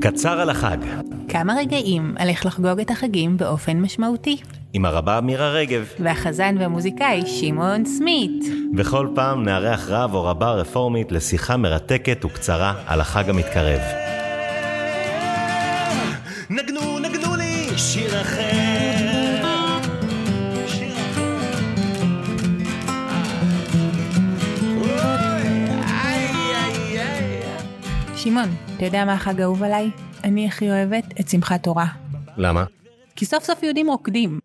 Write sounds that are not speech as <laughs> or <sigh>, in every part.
קצר על החג, כמה רגעים על איך לחגוג את החגים באופן משמעותי. עם הרבה מירה רגב. והחזן והמוזיקאי שמעון סמית. בכל פעם נארח רב או רבה רפורמית לשיחה מרתקת וקצרה על החג המתקרב. שמעון, אתה יודע מה החג האהוב עליי? אני הכי אוהבת את שמחת תורה. למה? כי סוף סוף יהודים רוקדים.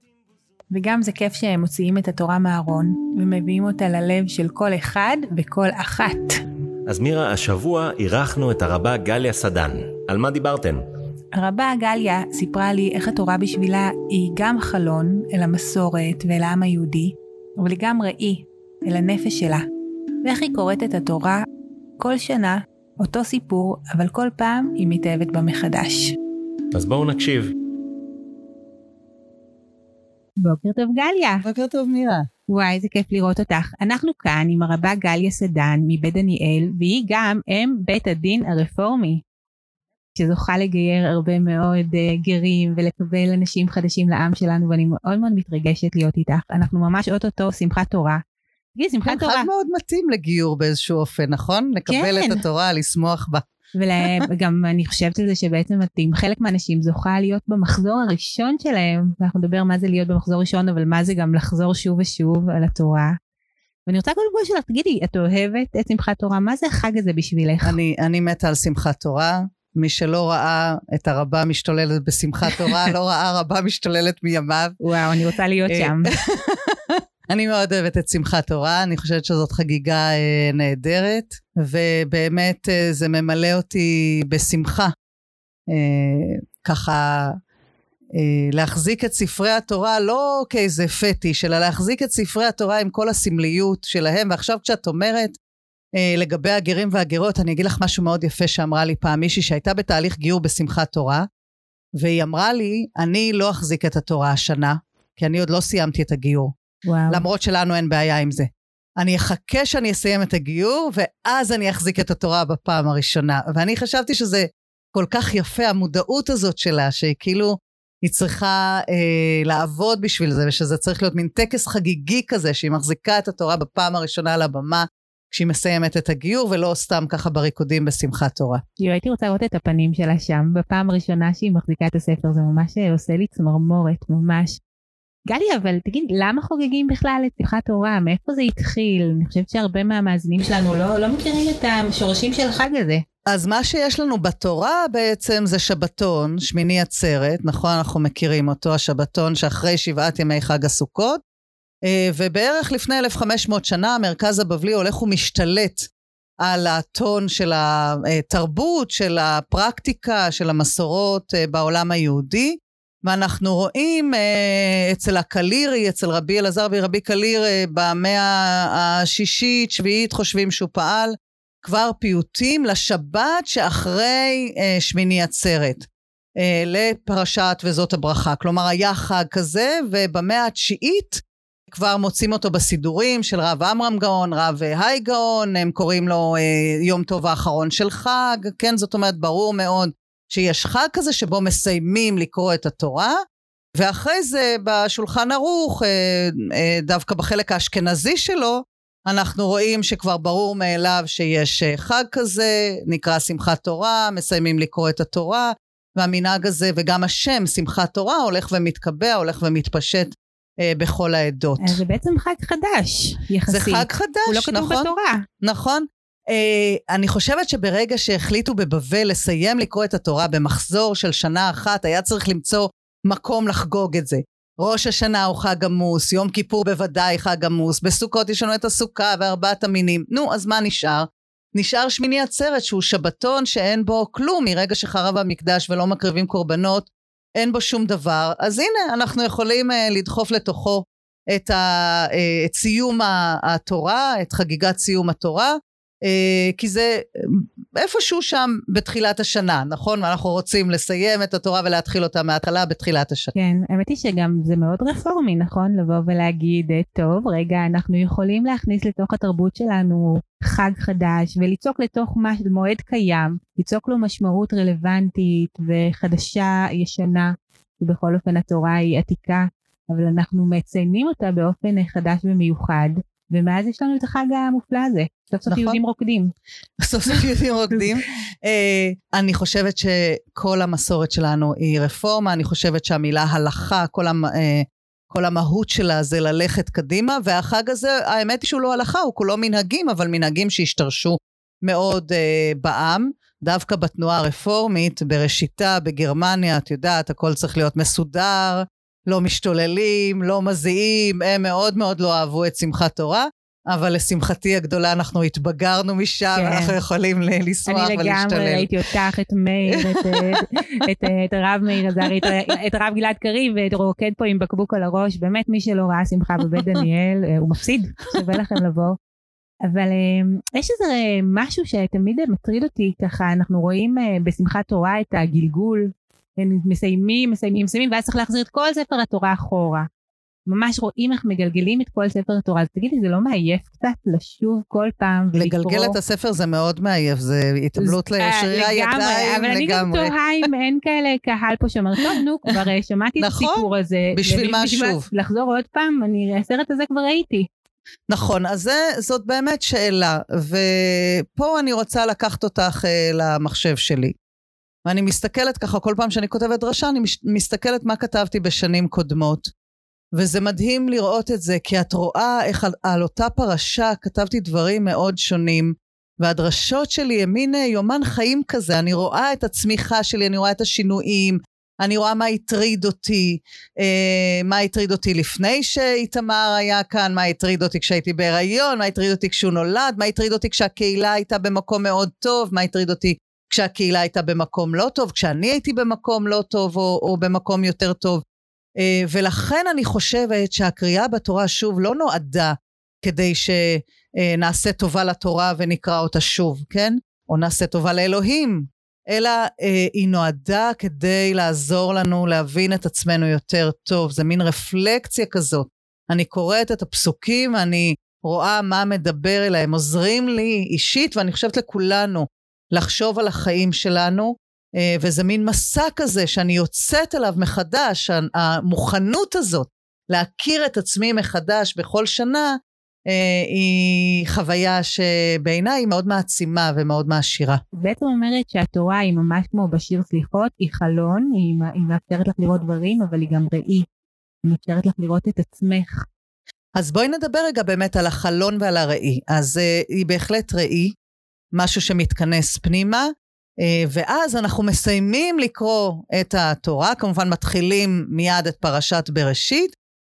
וגם זה כיף שהם מוציאים את התורה מהארון, ומביאים אותה ללב של כל אחד וכל אחת. אז מירה, השבוע אירחנו את הרבה גליה סדן. על מה דיברתן? הרבה גליה סיפרה לי איך התורה בשבילה היא גם חלון אל המסורת ואל העם היהודי, אבל היא גם ראי אל הנפש שלה. ואיך היא קוראת את התורה כל שנה, אותו סיפור, אבל כל פעם היא מתאהבת בה מחדש. אז בואו נקשיב. בוקר טוב גליה. בוקר טוב מירה. וואי, איזה כיף לראות אותך. אנחנו כאן עם הרבה גליה סדן מבית דניאל, והיא גם אם בית הדין הרפורמי, שזוכה לגייר הרבה מאוד uh, גרים ולקבל אנשים חדשים לעם שלנו, ואני מאוד מאוד מתרגשת להיות איתך. אנחנו ממש אוטוטו שמחת תורה. תגידי, שמחת כן, תורה. חג מאוד מתאים לגיור באיזשהו אופן, נכון? לקבל כן. את התורה, לשמוח בה. וגם <laughs> אני חושבת על זה שבעצם עם חלק מהאנשים זוכה להיות במחזור הראשון שלהם, ואנחנו נדבר מה זה להיות במחזור ראשון, אבל מה זה גם לחזור שוב ושוב על התורה. ואני רוצה קודם כל שלך, תגידי, את אוהבת את שמחת תורה? מה זה החג הזה בשבילך? אני, אני מתה על שמחת תורה. מי שלא ראה את הרבה משתוללת בשמחת תורה, <laughs> לא ראה רבה משתוללת מימיו. וואו, אני רוצה להיות אה, שם. <laughs> אני מאוד אוהבת את שמחת תורה, אני חושבת שזאת חגיגה אה, נהדרת, ובאמת אה, זה ממלא אותי בשמחה. אה, ככה אה, להחזיק את ספרי התורה לא כאיזה פטיש, אלא להחזיק את ספרי התורה עם כל הסמליות שלהם, ועכשיו כשאת אומרת אה, לגבי הגרים והגרות, אני אגיד לך משהו מאוד יפה שאמרה לי פעם מישהי שהייתה בתהליך גיור בשמחת תורה, והיא אמרה לי, אני לא אחזיק את התורה השנה, כי אני עוד לא סיימתי את הגיור. וואו. למרות שלנו אין בעיה עם זה. אני אחכה שאני אסיים את הגיור, ואז אני אחזיק את התורה בפעם הראשונה. ואני חשבתי שזה כל כך יפה, המודעות הזאת שלה, שכאילו היא צריכה אה, לעבוד בשביל זה, ושזה צריך להיות מין טקס חגיגי כזה, שהיא מחזיקה את התורה בפעם הראשונה על הבמה, כשהיא מסיימת את הגיור, ולא סתם ככה בריקודים בשמחת תורה. יו, הייתי רוצה לראות את הפנים שלה שם, בפעם הראשונה שהיא מחזיקה את הספר, זה ממש אה, עושה לי צמרמורת, ממש. גלי, אבל תגיד, למה חוגגים בכלל את שמחת תורה? מאיפה זה התחיל? אני חושבת שהרבה מהמאזינים שלנו לא, לא מכירים את השורשים של החג הזה. אז מה שיש לנו בתורה בעצם זה שבתון, שמיני עצרת, נכון? אנחנו מכירים אותו, השבתון שאחרי שבעת ימי חג הסוכות. אה, ובערך לפני 1500 שנה המרכז הבבלי הולך ומשתלט על הטון של התרבות, של הפרקטיקה, של המסורות אה, בעולם היהודי. ואנחנו רואים אה, אצל הקלירי, אצל רבי אלעזר ורבי קליר אה, במאה השישית, שביעית, חושבים שהוא פעל, כבר פיוטים לשבת שאחרי אה, שמיני עצרת, לפרשת וזאת הברכה. כלומר, היה חג כזה, ובמאה התשיעית כבר מוצאים אותו בסידורים של רב עמרם גאון, רב היי גאון, הם קוראים לו יום טוב האחרון של חג, כן, זאת אומרת, ברור מאוד שיש חג כזה שבו מסיימים לקרוא את התורה, ואחרי זה בשולחן ערוך, אה, אה, דווקא בחלק האשכנזי שלו, אנחנו רואים שכבר ברור מאליו שיש אה, חג כזה, נקרא שמחת תורה, מסיימים לקרוא את התורה, והמנהג הזה וגם השם שמחת תורה הולך ומתקבע, הולך ומתפשט אה, בכל העדות. אז זה בעצם חג חדש, יחסית. זה חג חדש, הוא לא כתוב נכון? בתורה. נכון. Uh, אני חושבת שברגע שהחליטו בבבל לסיים לקרוא את התורה במחזור של שנה אחת, היה צריך למצוא מקום לחגוג את זה. ראש השנה הוא חג עמוס, יום כיפור בוודאי חג עמוס, בסוכות יש לנו את הסוכה וארבעת המינים. נו, אז מה נשאר? נשאר שמיני עצרת שהוא שבתון שאין בו כלום מרגע שחרב המקדש ולא מקריבים קורבנות, אין בו שום דבר. אז הנה, אנחנו יכולים uh, לדחוף לתוכו את, ה, uh, את סיום התורה, את חגיגת סיום התורה. אה, כי זה איפשהו שם בתחילת השנה, נכון? ואנחנו רוצים לסיים את התורה ולהתחיל אותה מההתחלה בתחילת השנה. כן, האמת היא שגם זה מאוד רפורמי, נכון? לבוא ולהגיד, אה, טוב, רגע, אנחנו יכולים להכניס לתוך התרבות שלנו חג חדש וליצוק לתוך. מועד קיים, ליצוק לו משמעות רלוונטית וחדשה, ישנה, ובכל אופן התורה היא עתיקה, אבל אנחנו מציינים אותה באופן חדש ומיוחד. ומאז יש לנו את החג המופלא הזה. סוף סוף נכון. יהודים רוקדים. סוף סוף יהודים רוקדים. <laughs> אה, אני חושבת שכל המסורת שלנו היא רפורמה, אני חושבת שהמילה הלכה, כל, המ, אה, כל המהות שלה זה ללכת קדימה, והחג הזה, האמת היא שהוא לא הלכה, הוא כולו מנהגים, אבל מנהגים שהשתרשו מאוד אה, בעם. דווקא בתנועה הרפורמית, בראשיתה, בגרמניה, את יודעת, הכל צריך להיות מסודר, לא משתוללים, לא מזיעים, הם מאוד מאוד לא אהבו את שמחת תורה, אבל לשמחתי הגדולה אנחנו התבגרנו משם, כן. אנחנו יכולים לשמוח אני ולהשתולל. לגמרי ראיתי אותך, את מאיר, את, את, את, את הרב מאיר עזרי, את, את הרב גלעד קריב, ואת רוקד פה עם בקבוק על הראש. באמת, מי שלא ראה שמחה בבית דניאל, אה, הוא מפסיד, שווה לכם לבוא. אבל אה, יש איזה משהו שתמיד מטריד אותי, ככה, אנחנו רואים אה, בשמחת תורה את הגלגול, הם מסיימים, מסיימים, מסיימים, ואז צריך להחזיר את כל ספר התורה אחורה. ממש רואים איך מגלגלים את כל ספר התורה. אז תגידי, זה לא מעייף קצת לשוב כל פעם ולקרוא? לגלגל את הספר זה מאוד מעייף, זה התעמלות לשרירי לגמרי, הידיים אבל אני גם לגמרי. תוהה אם אין כאלה קהל פה שאומר, טוב, נו, כבר אה, שמעתי את נכון, הסיפור הזה. בשביל למי- מה בשביל שוב? לחזור עוד פעם, אני, הסרט הזה כבר ראיתי. נכון, אז זה, זאת באמת שאלה, ופה אני רוצה לקחת אותך אה, למחשב שלי. ואני מסתכלת ככה, כל פעם שאני כותבת דרשה, אני מסתכלת מה כתבתי בשנים קודמות. וזה מדהים לראות את זה, כי את רואה איך על, על אותה פרשה כתבתי דברים מאוד שונים, והדרשות שלי הם מין אה, יומן חיים כזה, אני רואה את הצמיחה שלי, אני רואה את השינויים, אני רואה מה הטריד אותי, אה, מה הטריד אותי לפני שאיתמר היה כאן, מה הטריד אותי כשהייתי בהיריון, מה הטריד אותי כשהוא נולד, מה הטריד אותי כשהקהילה הייתה במקום מאוד טוב, מה הטריד אותי כשהקהילה הייתה במקום לא טוב, כשאני הייתי במקום לא טוב או, או במקום יותר טוב. אה, ולכן אני חושבת שהקריאה בתורה שוב לא נועדה כדי שנעשה טובה לתורה ונקרא אותה שוב, כן? או נעשה טובה לאלוהים, אלא אה, היא נועדה כדי לעזור לנו להבין את עצמנו יותר טוב. זה מין רפלקציה כזאת. אני קוראת את הפסוקים, אני רואה מה מדבר אליי, הם עוזרים לי אישית, ואני חושבת לכולנו, לחשוב על החיים שלנו, אה, וזה מין מסע כזה שאני יוצאת אליו מחדש, המוכנות הזאת להכיר את עצמי מחדש בכל שנה, אה, היא חוויה שבעיניי היא מאוד מעצימה ומאוד מעשירה. בעצם אומרת שהתורה היא ממש כמו בשיר סליחות, היא חלון, היא, היא מאפשרת לך לראות דברים, אבל היא גם ראי. היא מאפשרת לך לראות את עצמך. אז בואי נדבר רגע באמת על החלון ועל הראי. אז uh, היא בהחלט ראי, משהו שמתכנס פנימה, uh, ואז אנחנו מסיימים לקרוא את התורה, כמובן מתחילים מיד את פרשת בראשית,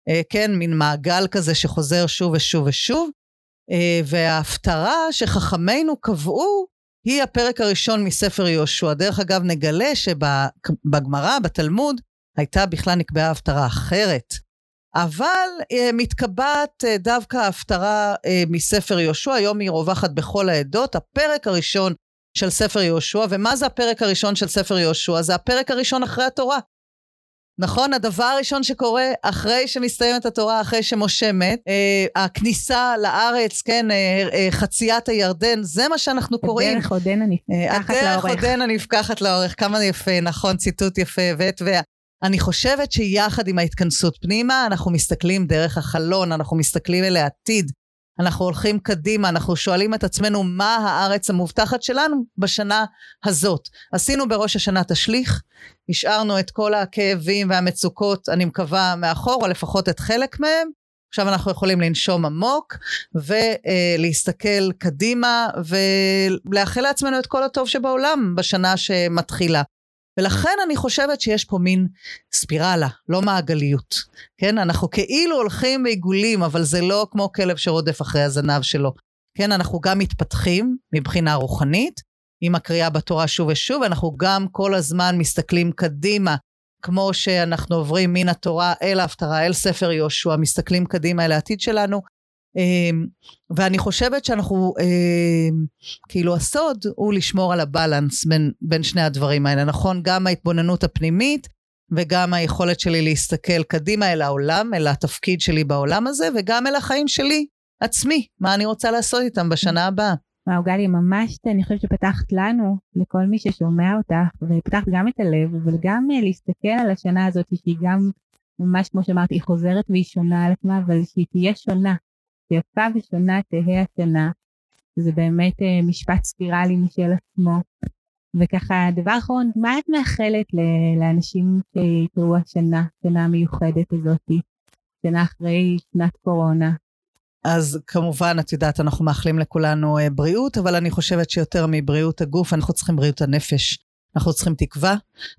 uh, כן, מין מעגל כזה שחוזר שוב ושוב ושוב, uh, וההפטרה שחכמינו קבעו היא הפרק הראשון מספר יהושע. דרך אגב, נגלה שבגמרא, בתלמוד, הייתה בכלל נקבעה הפטרה אחרת. אבל אה, מתקבעת אה, דווקא ההפטרה אה, מספר יהושע, היום היא רווחת בכל העדות, הפרק הראשון של ספר יהושע, ומה זה הפרק הראשון של ספר יהושע? זה הפרק הראשון אחרי התורה. נכון? הדבר הראשון שקורה אחרי שמסתיימת התורה, אחרי שמשה מת, אה, הכניסה לארץ, כן, אה, אה, חציית הירדן, זה מה שאנחנו קוראים. הדרך עודנה אה, נפתחת הדרך לאורך. עודנה נפקחת לאורך, כמה יפה, נכון, ציטוט יפה, הבאת, ואני חושבת שיחד עם ההתכנסות פנימה, אנחנו מסתכלים דרך החלון, אנחנו מסתכלים אל העתיד, אנחנו הולכים קדימה, אנחנו שואלים את עצמנו מה הארץ המובטחת שלנו בשנה הזאת. עשינו בראש השנה תשליך, השארנו את כל הכאבים והמצוקות, אני מקווה, מאחור, או לפחות את חלק מהם. עכשיו אנחנו יכולים לנשום עמוק ולהסתכל קדימה ולאחל לעצמנו את כל הטוב שבעולם בשנה שמתחילה. ולכן אני חושבת שיש פה מין ספירלה, לא מעגליות. כן, אנחנו כאילו הולכים בעיגולים, אבל זה לא כמו כלב שרודף אחרי הזנב שלו. כן, אנחנו גם מתפתחים מבחינה רוחנית, עם הקריאה בתורה שוב ושוב, אנחנו גם כל הזמן מסתכלים קדימה, כמו שאנחנו עוברים מן התורה אל ההפטרה, אל ספר יהושע, מסתכלים קדימה אל העתיד שלנו, ואני חושבת שאנחנו, אמ, כאילו הסוד הוא לשמור על הבלנס בין, בין שני הדברים האלה, נכון? גם ההתבוננות הפנימית וגם היכולת שלי להסתכל קדימה אל העולם, אל התפקיד שלי בעולם הזה, וגם אל החיים שלי עצמי, מה אני רוצה לעשות איתם בשנה הבאה. וואו גלי, ממש אני חושבת שפתחת לנו, לכל מי ששומע אותך, ופתחת גם את הלב, אבל גם אה, להסתכל על השנה הזאת, שהיא גם, ממש כמו שאמרתי, היא חוזרת והיא שונה על עצמה, אבל שהיא תהיה שונה, שיפה ושונה תהא השנה. זה באמת אה, משפט ספירלי משל עצמו. וככה, דבר אחרון, מה את מאחלת לאנשים שיקראו השנה, שנה המיוחדת הזאתי, שנה אחרי שנת קורונה? אז כמובן, את יודעת, אנחנו מאחלים לכולנו אה, בריאות, אבל אני חושבת שיותר מבריאות הגוף, אנחנו צריכים בריאות הנפש. אנחנו צריכים תקווה,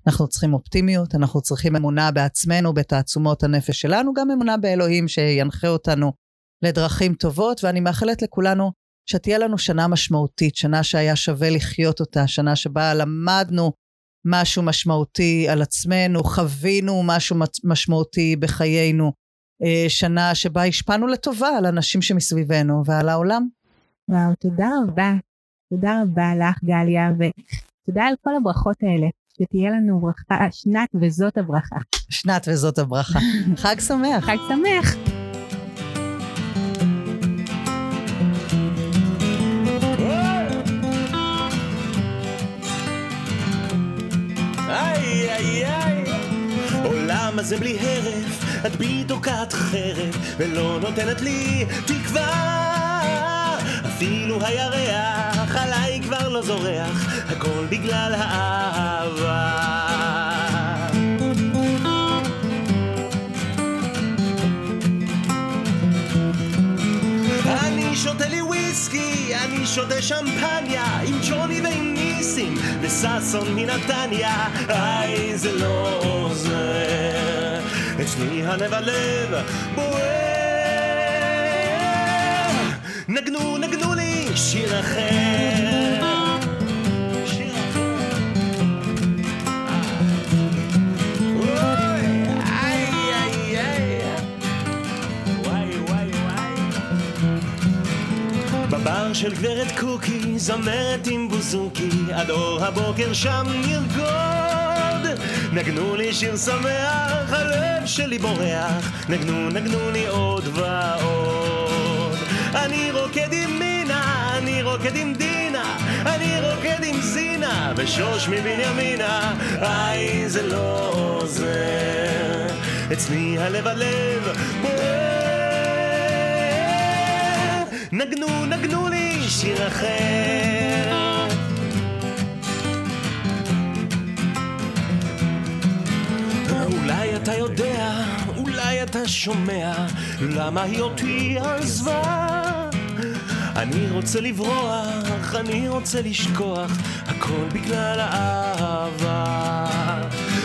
אנחנו צריכים אופטימיות, אנחנו צריכים אמונה בעצמנו, בתעצומות הנפש שלנו, גם אמונה באלוהים שינחה אותנו לדרכים טובות, ואני מאחלת לכולנו שתהיה לנו שנה משמעותית, שנה שהיה שווה לחיות אותה, שנה שבה למדנו משהו משמעותי על עצמנו, חווינו משהו משמעותי בחיינו, אה, שנה שבה השפענו לטובה על אנשים שמסביבנו ועל העולם. וואו, תודה רבה. תודה רבה לך, גליה, ותודה על כל הברכות האלה. שתהיה לנו ברכה, שנת וזאת הברכה. שנת וזאת הברכה. חג שמח. חג שמח. הזה בלי הרף את בי תוקעת חרב ולא נותנת לי תקווה. אפילו הירח עליי כבר לא זורח הכל בגלל האהבה. שותה לי וויסקי, אני שותה שמפניה עם ג'וני ועם ניסים וששון מנתניה. איי זה לא עוזר אצלי הלב הלב בוער נגנו נגנו לי שיר אחר בבר של גברת קוקי, זמרת עם בוזוקי, עד אור הבוקר שם נרקוד. נגנו לי שיר שמח, הלב שלי בורח, נגנו, נגנו לי עוד ועוד. אני רוקד עם מינה, אני רוקד עם דינה, אני רוקד עם זינה, ושוש מבנימינה, איי זה לא עוזר, אצלי הלב הלב בוער. נגנו, נגנו לי שיר אחר. אולי אתה יודע, אולי אתה שומע, למה היא אותי עזבה? אני רוצה לברוח, אני רוצה לשכוח, הכל בגלל האהבה.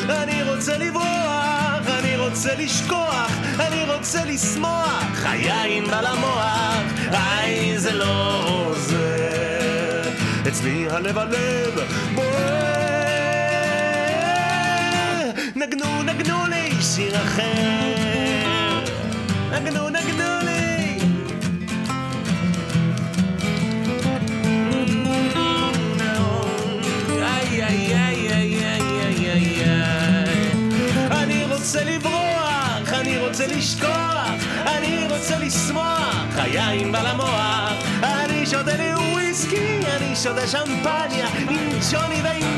אני רוצה לברוח, רוצה לשכוח, אני רוצה לשמוח, היין בא למוח, איי זה לא עוזר, אצלי הלב הלב בוער. נגנו נגנו לי שיר אחר, נגנו נגנו לי לשכוח, אני רוצה לשמוח, היין בא למוח, אני שותה לי וויסקי, אני שותה שמפניה, עם ג'וני ועם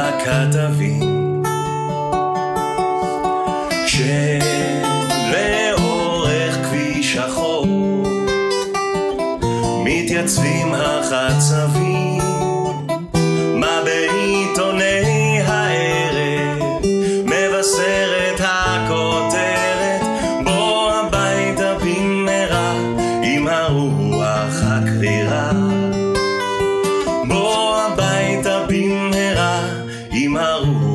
הכתבים. כשלאורך כביש החור מתייצבים החצבים ברור